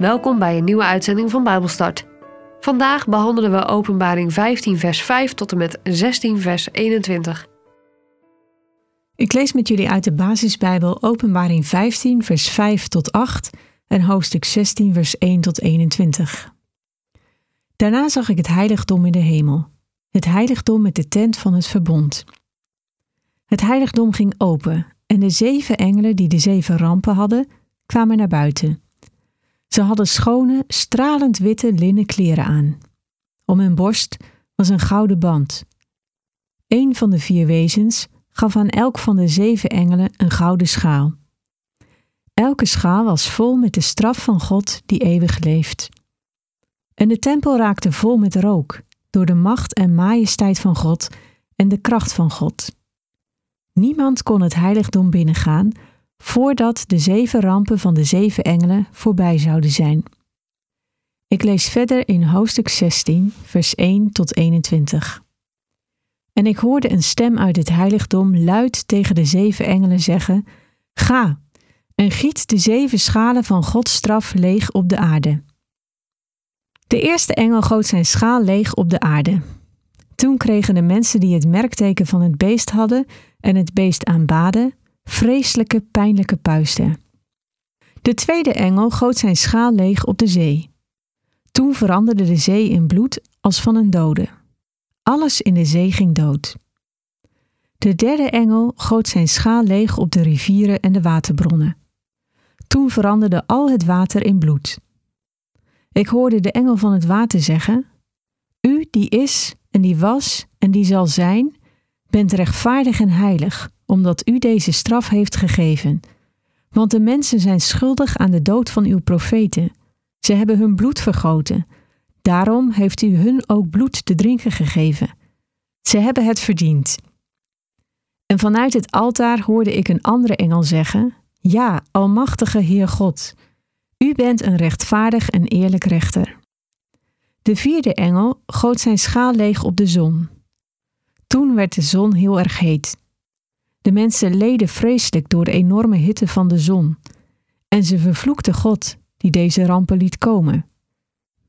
Welkom bij een nieuwe uitzending van Bijbelstart. Vandaag behandelen we Openbaring 15, vers 5 tot en met 16, vers 21. Ik lees met jullie uit de basisbijbel Openbaring 15, vers 5 tot 8 en hoofdstuk 16, vers 1 tot 21. Daarna zag ik het heiligdom in de hemel, het heiligdom met de tent van het verbond. Het heiligdom ging open en de zeven engelen die de zeven rampen hadden, kwamen naar buiten. Ze hadden schone, stralend witte linnen kleren aan. Om hun borst was een gouden band. Een van de vier wezens gaf aan elk van de zeven engelen een gouden schaal. Elke schaal was vol met de straf van God die eeuwig leeft. En de tempel raakte vol met rook, door de macht en majesteit van God en de kracht van God. Niemand kon het heiligdom binnengaan voordat de zeven rampen van de zeven engelen voorbij zouden zijn. Ik lees verder in hoofdstuk 16, vers 1 tot 21. En ik hoorde een stem uit het heiligdom luid tegen de zeven engelen zeggen: Ga en giet de zeven schalen van Gods straf leeg op de aarde. De eerste engel goot zijn schaal leeg op de aarde. Toen kregen de mensen die het merkteken van het beest hadden en het beest aanbaden, vreselijke, pijnlijke puisten. De tweede engel goot zijn schaal leeg op de zee. Toen veranderde de zee in bloed als van een dode. Alles in de zee ging dood. De derde engel goot zijn schaal leeg op de rivieren en de waterbronnen. Toen veranderde al het water in bloed. Ik hoorde de engel van het water zeggen: U die is en die was en die zal zijn, bent rechtvaardig en heilig, omdat u deze straf heeft gegeven. Want de mensen zijn schuldig aan de dood van uw profeten. Ze hebben hun bloed vergoten. Daarom heeft u hun ook bloed te drinken gegeven. Ze hebben het verdiend. En vanuit het altaar hoorde ik een andere engel zeggen: Ja, Almachtige Heer God, u bent een rechtvaardig en eerlijk rechter. De vierde engel goot zijn schaal leeg op de zon. Toen werd de zon heel erg heet. De mensen leden vreselijk door de enorme hitte van de zon, en ze vervloekten God, die deze rampen liet komen.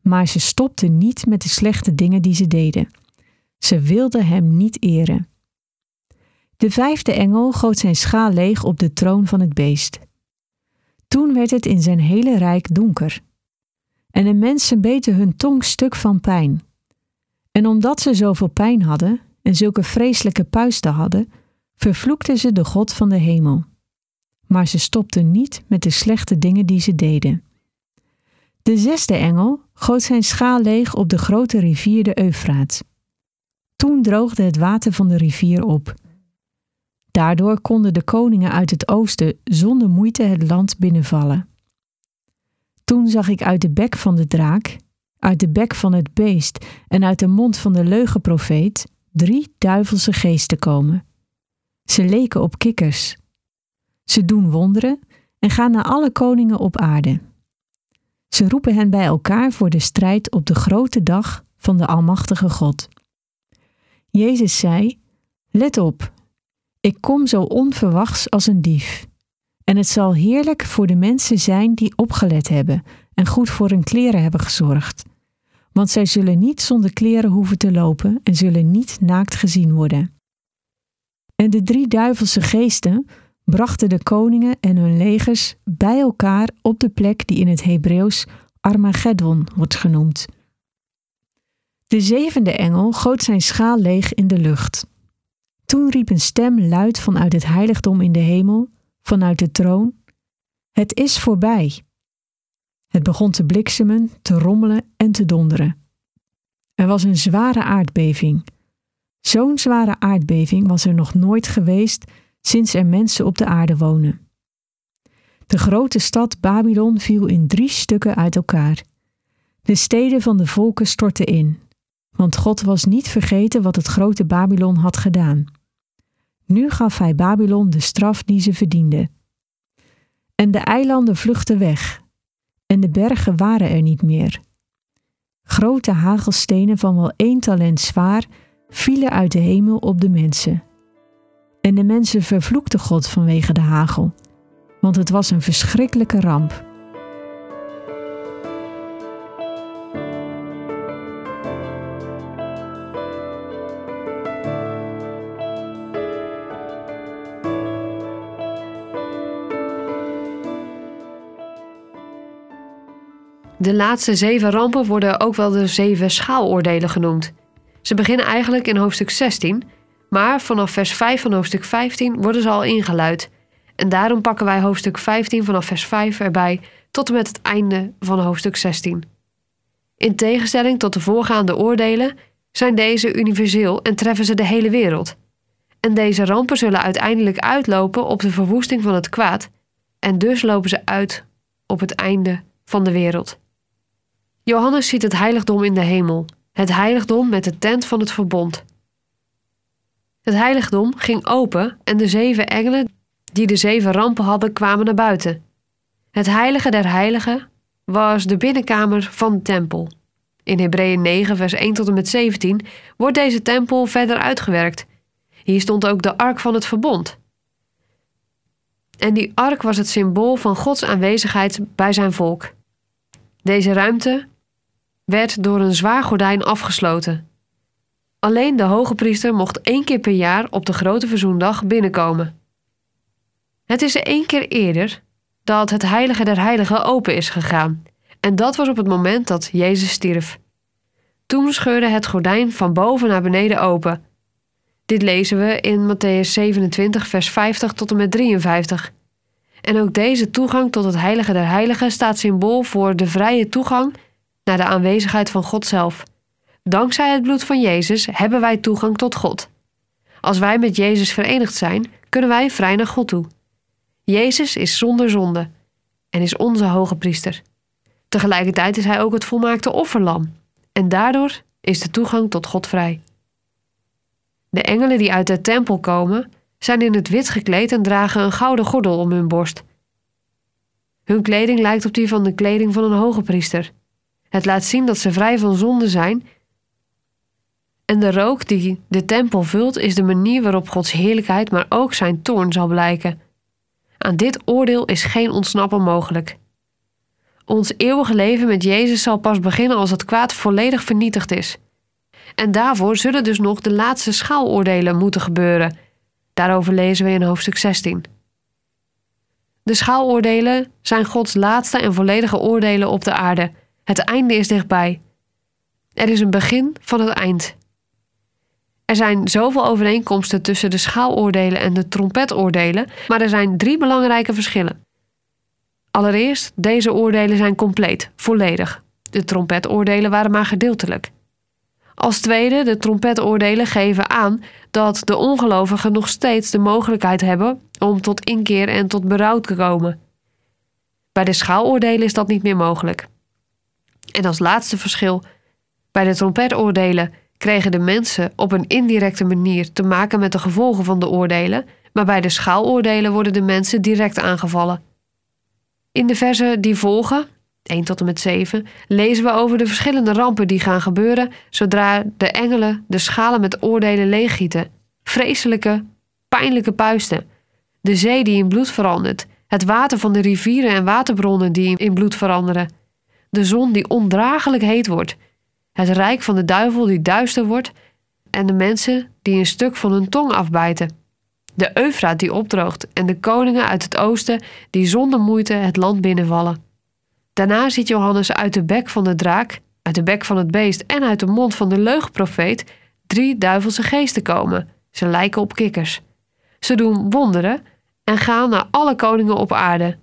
Maar ze stopten niet met de slechte dingen die ze deden. Ze wilden hem niet eren. De vijfde engel goot zijn schaal leeg op de troon van het beest. Toen werd het in zijn hele rijk donker. En de mensen beten hun tong stuk van pijn. En omdat ze zoveel pijn hadden en zulke vreselijke puisten hadden, vervloekten ze de God van de hemel. Maar ze stopten niet met de slechte dingen die ze deden. De zesde engel goot zijn schaal leeg op de grote rivier de Eufraat. Toen droogde het water van de rivier op. Daardoor konden de koningen uit het oosten zonder moeite het land binnenvallen. Toen zag ik uit de bek van de draak, uit de bek van het beest en uit de mond van de leugenprofeet drie duivelse geesten komen. Ze leken op kikkers. Ze doen wonderen en gaan naar alle koningen op aarde. Ze roepen hen bij elkaar voor de strijd op de grote dag van de Almachtige God. Jezus zei: Let op, ik kom zo onverwachts als een dief. En het zal heerlijk voor de mensen zijn die opgelet hebben en goed voor hun kleren hebben gezorgd. Want zij zullen niet zonder kleren hoeven te lopen en zullen niet naakt gezien worden. En de drie duivelse geesten brachten de koningen en hun legers bij elkaar op de plek die in het Hebreeuws Armageddon wordt genoemd. De zevende engel goot zijn schaal leeg in de lucht. Toen riep een stem luid vanuit het heiligdom in de hemel, vanuit de troon: Het is voorbij. Het begon te bliksemen, te rommelen en te donderen. Er was een zware aardbeving. Zo'n zware aardbeving was er nog nooit geweest sinds er mensen op de aarde wonen. De grote stad Babylon viel in drie stukken uit elkaar. De steden van de volken stortten in, want God was niet vergeten wat het grote Babylon had gedaan. Nu gaf hij Babylon de straf die ze verdiende. En de eilanden vluchtten weg, en de bergen waren er niet meer. Grote hagelstenen van wel één talent zwaar vielen uit de hemel op de mensen. En de mensen vervloekten God vanwege de hagel, want het was een verschrikkelijke ramp. De laatste zeven rampen worden ook wel de zeven schaaloordelen genoemd. Ze beginnen eigenlijk in hoofdstuk 16, maar vanaf vers 5 van hoofdstuk 15 worden ze al ingeluid. En daarom pakken wij hoofdstuk 15 vanaf vers 5 erbij tot en met het einde van hoofdstuk 16. In tegenstelling tot de voorgaande oordelen zijn deze universeel en treffen ze de hele wereld. En deze rampen zullen uiteindelijk uitlopen op de verwoesting van het kwaad, en dus lopen ze uit op het einde van de wereld. Johannes ziet het heiligdom in de hemel, het heiligdom met de tent van het verbond. Het heiligdom ging open en de zeven engelen die de zeven rampen hadden kwamen naar buiten. Het heilige der heiligen was de binnenkamer van de tempel. In Hebreeën 9, vers 1 tot en met 17 wordt deze tempel verder uitgewerkt. Hier stond ook de ark van het verbond. En die ark was het symbool van Gods aanwezigheid bij zijn volk. Deze ruimte werd door een zwaar gordijn afgesloten. Alleen de hoge priester mocht één keer per jaar op de grote verzoendag binnenkomen. Het is één keer eerder dat het heilige der heiligen open is gegaan. En dat was op het moment dat Jezus stierf. Toen scheurde het gordijn van boven naar beneden open. Dit lezen we in Matthäus 27, vers 50 tot en met 53. En ook deze toegang tot het heilige der heiligen staat symbool voor de vrije toegang naar de aanwezigheid van God zelf. Dankzij het bloed van Jezus hebben wij toegang tot God. Als wij met Jezus verenigd zijn, kunnen wij vrij naar God toe. Jezus is zonder zonde en is onze hoge priester. Tegelijkertijd is hij ook het volmaakte offerlam en daardoor is de toegang tot God vrij. De engelen die uit de tempel komen, zijn in het wit gekleed en dragen een gouden gordel om hun borst. Hun kleding lijkt op die van de kleding van een hoge priester. Het laat zien dat ze vrij van zonde zijn. En de rook die de tempel vult, is de manier waarop Gods heerlijkheid, maar ook zijn toorn zal blijken. Aan dit oordeel is geen ontsnappen mogelijk. Ons eeuwige leven met Jezus zal pas beginnen als het kwaad volledig vernietigd is. En daarvoor zullen dus nog de laatste schaaloordelen moeten gebeuren. Daarover lezen we in hoofdstuk 16. De schaaloordelen zijn Gods laatste en volledige oordelen op de aarde. Het einde is dichtbij. Er is een begin van het eind. Er zijn zoveel overeenkomsten tussen de schaaloordelen en de trompetoordelen, maar er zijn drie belangrijke verschillen. Allereerst, deze oordelen zijn compleet, volledig. De trompetoordelen waren maar gedeeltelijk. Als tweede, de trompetoordelen geven aan dat de ongelovigen nog steeds de mogelijkheid hebben om tot inkeer en tot berouw te komen. Bij de schaaloordelen is dat niet meer mogelijk. En als laatste verschil, bij de trompetoordelen kregen de mensen op een indirecte manier te maken met de gevolgen van de oordelen, maar bij de schaaloordelen worden de mensen direct aangevallen. In de versen die volgen, 1 tot en met 7, lezen we over de verschillende rampen die gaan gebeuren zodra de engelen de schalen met oordelen leeggieten. Vreselijke, pijnlijke puisten. De zee die in bloed verandert. Het water van de rivieren en waterbronnen die in bloed veranderen. De zon die ondraaglijk heet wordt. Het rijk van de duivel die duister wordt. En de mensen die een stuk van hun tong afbijten. De Eufraat die opdroogt en de koningen uit het oosten die zonder moeite het land binnenvallen. Daarna ziet Johannes uit de bek van de draak, uit de bek van het beest en uit de mond van de leugenprofeet drie duivelse geesten komen. Ze lijken op kikkers. Ze doen wonderen en gaan naar alle koningen op aarde.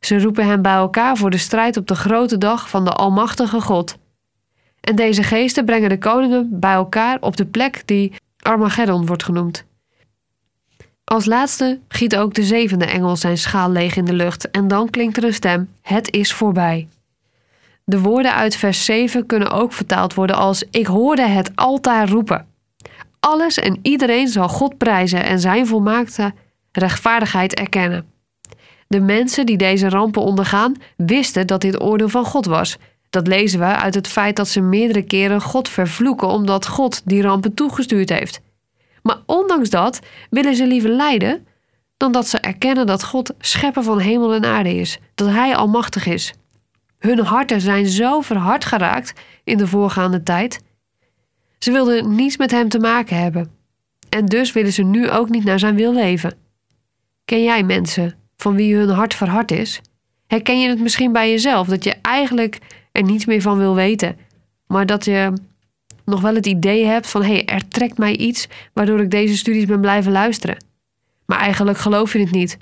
Ze roepen hen bij elkaar voor de strijd op de grote dag van de Almachtige God. En deze geesten brengen de koningen bij elkaar op de plek die Armageddon wordt genoemd. Als laatste giet ook de zevende engel zijn schaal leeg in de lucht en dan klinkt er een stem: Het is voorbij. De woorden uit vers 7 kunnen ook vertaald worden als: Ik hoorde het altaar roepen. Alles en iedereen zal God prijzen en zijn volmaakte rechtvaardigheid erkennen. De mensen die deze rampen ondergaan, wisten dat dit oordeel van God was. Dat lezen we uit het feit dat ze meerdere keren God vervloeken omdat God die rampen toegestuurd heeft. Maar ondanks dat willen ze liever lijden dan dat ze erkennen dat God schepper van hemel en aarde is, dat Hij almachtig is. Hun harten zijn zo verhard geraakt in de voorgaande tijd. Ze wilden niets met Hem te maken hebben. En dus willen ze nu ook niet naar Zijn wil leven. Ken jij mensen van wie hun hart verhard is? Herken je het misschien bij jezelf dat je eigenlijk er niets meer van wil weten. Maar dat je nog wel het idee hebt van hé, hey, er trekt mij iets waardoor ik deze studies ben blijven luisteren. Maar eigenlijk geloof je het niet.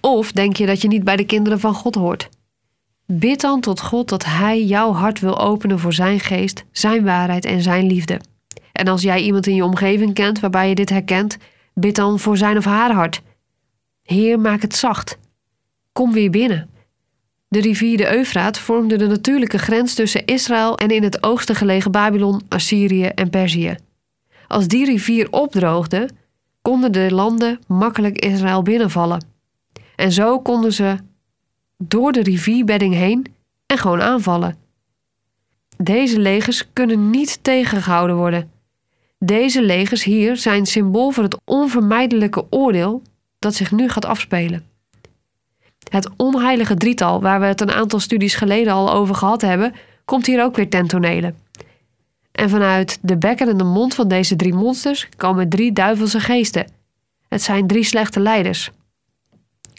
Of denk je dat je niet bij de kinderen van God hoort. Bid dan tot God dat Hij jouw hart wil openen voor Zijn geest, Zijn waarheid en Zijn liefde. En als jij iemand in je omgeving kent waarbij je dit herkent, bid dan voor zijn of haar hart. Heer, maak het zacht. Kom weer binnen. De rivier de Eufraat vormde de natuurlijke grens tussen Israël en in het oosten gelegen Babylon, Assyrië en Perzië. Als die rivier opdroogde, konden de landen makkelijk Israël binnenvallen. En zo konden ze door de rivierbedding heen en gewoon aanvallen. Deze legers kunnen niet tegengehouden worden. Deze legers hier zijn symbool voor het onvermijdelijke oordeel dat zich nu gaat afspelen. Het onheilige drietal, waar we het een aantal studies geleden al over gehad hebben, komt hier ook weer ten tonele. En vanuit de bekken en de mond van deze drie monsters komen drie duivelse geesten. Het zijn drie slechte leiders.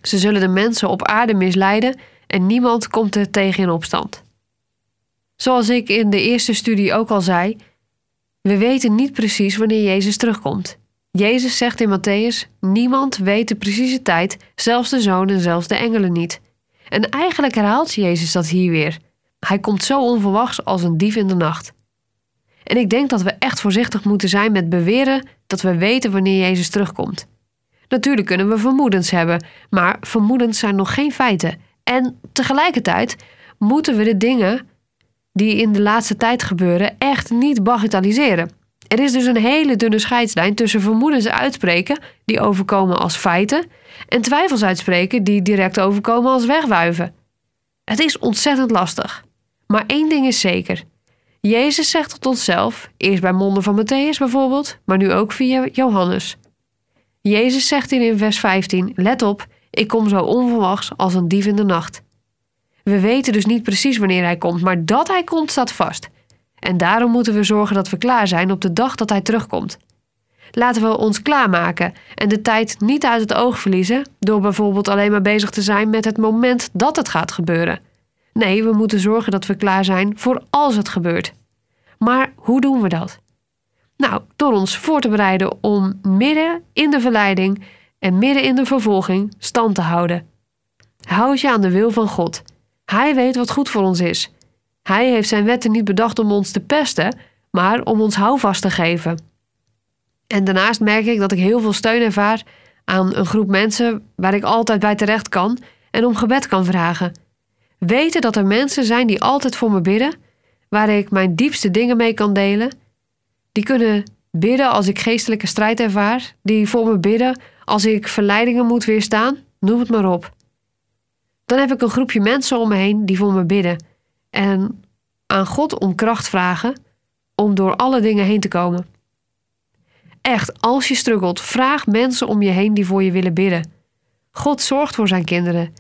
Ze zullen de mensen op aarde misleiden en niemand komt er tegen in opstand. Zoals ik in de eerste studie ook al zei, we weten niet precies wanneer Jezus terugkomt. Jezus zegt in Matthäus: Niemand weet de precieze tijd, zelfs de zoon en zelfs de engelen niet. En eigenlijk herhaalt Jezus dat hier weer. Hij komt zo onverwachts als een dief in de nacht. En ik denk dat we echt voorzichtig moeten zijn met beweren dat we weten wanneer Jezus terugkomt. Natuurlijk kunnen we vermoedens hebben, maar vermoedens zijn nog geen feiten. En tegelijkertijd moeten we de dingen die in de laatste tijd gebeuren echt niet bagatelliseren. Er is dus een hele dunne scheidslijn tussen vermoedens uitspreken die overkomen als feiten en twijfels uitspreken die direct overkomen als wegwuiven. Het is ontzettend lastig. Maar één ding is zeker. Jezus zegt tot onszelf, eerst bij monden van Matthäus bijvoorbeeld, maar nu ook via Johannes. Jezus zegt hier in vers 15: Let op, ik kom zo onverwachts als een dief in de nacht. We weten dus niet precies wanneer hij komt, maar dat hij komt staat vast. En daarom moeten we zorgen dat we klaar zijn op de dag dat hij terugkomt. Laten we ons klaarmaken en de tijd niet uit het oog verliezen door bijvoorbeeld alleen maar bezig te zijn met het moment dat het gaat gebeuren. Nee, we moeten zorgen dat we klaar zijn voor als het gebeurt. Maar hoe doen we dat? Nou, door ons voor te bereiden om midden in de verleiding en midden in de vervolging stand te houden. Houd je aan de wil van God. Hij weet wat goed voor ons is. Hij heeft zijn wetten niet bedacht om ons te pesten, maar om ons houvast te geven. En daarnaast merk ik dat ik heel veel steun ervaar aan een groep mensen waar ik altijd bij terecht kan en om gebed kan vragen. Weten dat er mensen zijn die altijd voor me bidden, waar ik mijn diepste dingen mee kan delen. Die kunnen bidden als ik geestelijke strijd ervaar, die voor me bidden als ik verleidingen moet weerstaan, noem het maar op. Dan heb ik een groepje mensen om me heen die voor me bidden en aan God om kracht vragen om door alle dingen heen te komen. Echt, als je struggelt, vraag mensen om je heen die voor je willen bidden. God zorgt voor zijn kinderen.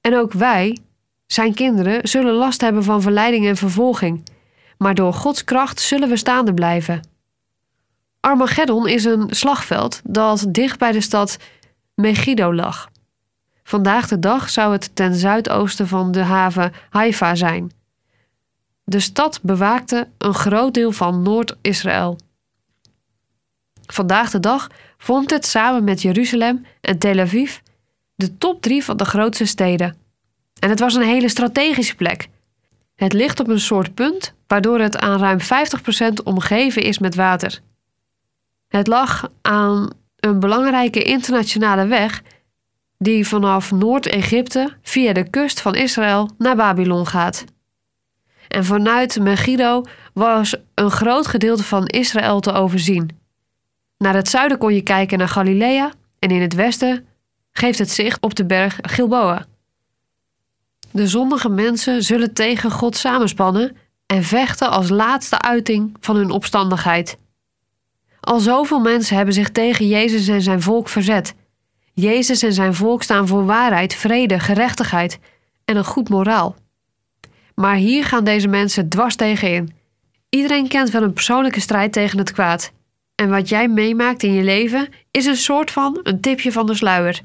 En ook wij, zijn kinderen, zullen last hebben van verleiding en vervolging. Maar door Gods kracht zullen we staande blijven. Armageddon is een slagveld dat dicht bij de stad Megiddo lag. Vandaag de dag zou het ten zuidoosten van de haven Haifa zijn. De stad bewaakte een groot deel van Noord-Israël. Vandaag de dag vormt het samen met Jeruzalem en Tel Aviv de top drie van de grootste steden. En het was een hele strategische plek. Het ligt op een soort punt waardoor het aan ruim 50% omgeven is met water. Het lag aan een belangrijke internationale weg die vanaf Noord-Egypte via de kust van Israël naar Babylon gaat. En vanuit Megiddo was een groot gedeelte van Israël te overzien. Naar het zuiden kon je kijken naar Galilea en in het westen geeft het zicht op de berg Gilboa. De zondige mensen zullen tegen God samenspannen en vechten als laatste uiting van hun opstandigheid. Al zoveel mensen hebben zich tegen Jezus en zijn volk verzet. Jezus en zijn volk staan voor waarheid, vrede, gerechtigheid en een goed moraal. Maar hier gaan deze mensen dwars tegenin. Iedereen kent wel een persoonlijke strijd tegen het kwaad. En wat jij meemaakt in je leven is een soort van een tipje van de sluier.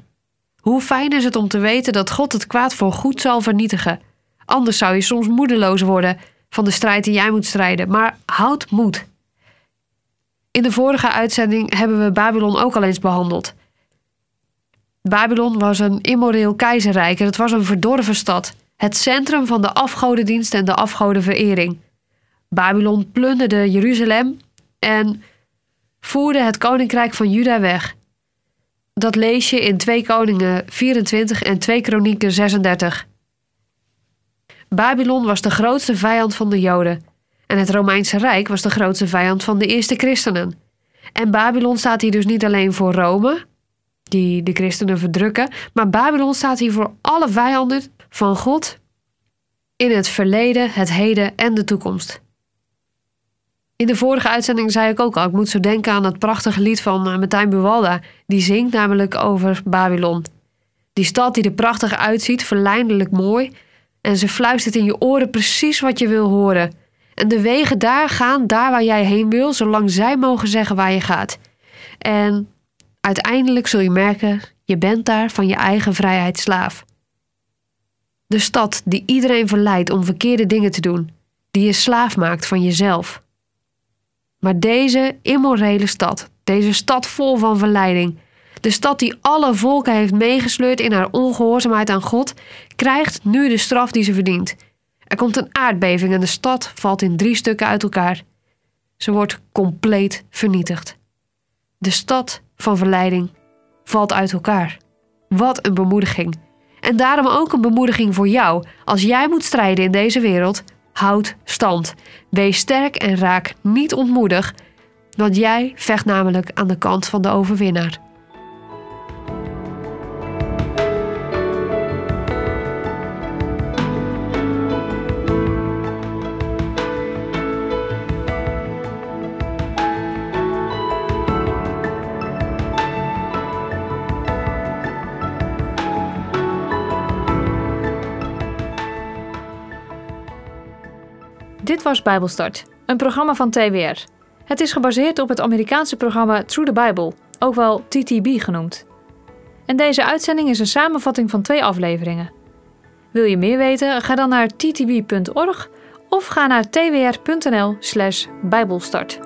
Hoe fijn is het om te weten dat God het kwaad voor goed zal vernietigen. Anders zou je soms moedeloos worden van de strijd die jij moet strijden. Maar houd moed. In de vorige uitzending hebben we Babylon ook al eens behandeld. Babylon was een immoreel keizerrijk en het was een verdorven stad. Het centrum van de afgodendienst en de afgodenverering. Babylon plunderde Jeruzalem en voerde het koninkrijk van Juda weg. Dat lees je in 2 Koningen 24 en 2 Kronieken 36. Babylon was de grootste vijand van de Joden. En het Romeinse Rijk was de grootste vijand van de eerste christenen. En Babylon staat hier dus niet alleen voor Rome, die de christenen verdrukken, maar Babylon staat hier voor alle vijanden van God in het verleden, het heden en de toekomst. In de vorige uitzending zei ik ook al, ik moet zo denken aan het prachtige lied van uh, Martijn Buwalda. Die zingt namelijk over Babylon. Die stad die er prachtig uitziet, verleidelijk mooi. En ze fluistert in je oren precies wat je wil horen. En de wegen daar gaan daar waar jij heen wil, zolang zij mogen zeggen waar je gaat. En uiteindelijk zul je merken, je bent daar van je eigen vrijheid slaaf. De stad die iedereen verleidt om verkeerde dingen te doen, die je slaaf maakt van jezelf. Maar deze immorele stad, deze stad vol van verleiding, de stad die alle volken heeft meegesleurd in haar ongehoorzaamheid aan God, krijgt nu de straf die ze verdient. Er komt een aardbeving en de stad valt in drie stukken uit elkaar. Ze wordt compleet vernietigd. De stad van verleiding valt uit elkaar. Wat een bemoediging. En daarom ook een bemoediging voor jou. Als jij moet strijden in deze wereld, houd stand. Wees sterk en raak niet ontmoedig, want jij vecht namelijk aan de kant van de overwinnaar. Dit was Bijbelstart, een programma van TWR. Het is gebaseerd op het Amerikaanse programma Through the Bible, ook wel TTB genoemd. En deze uitzending is een samenvatting van twee afleveringen. Wil je meer weten? Ga dan naar ttb.org of ga naar twr.nl/bijbelstart.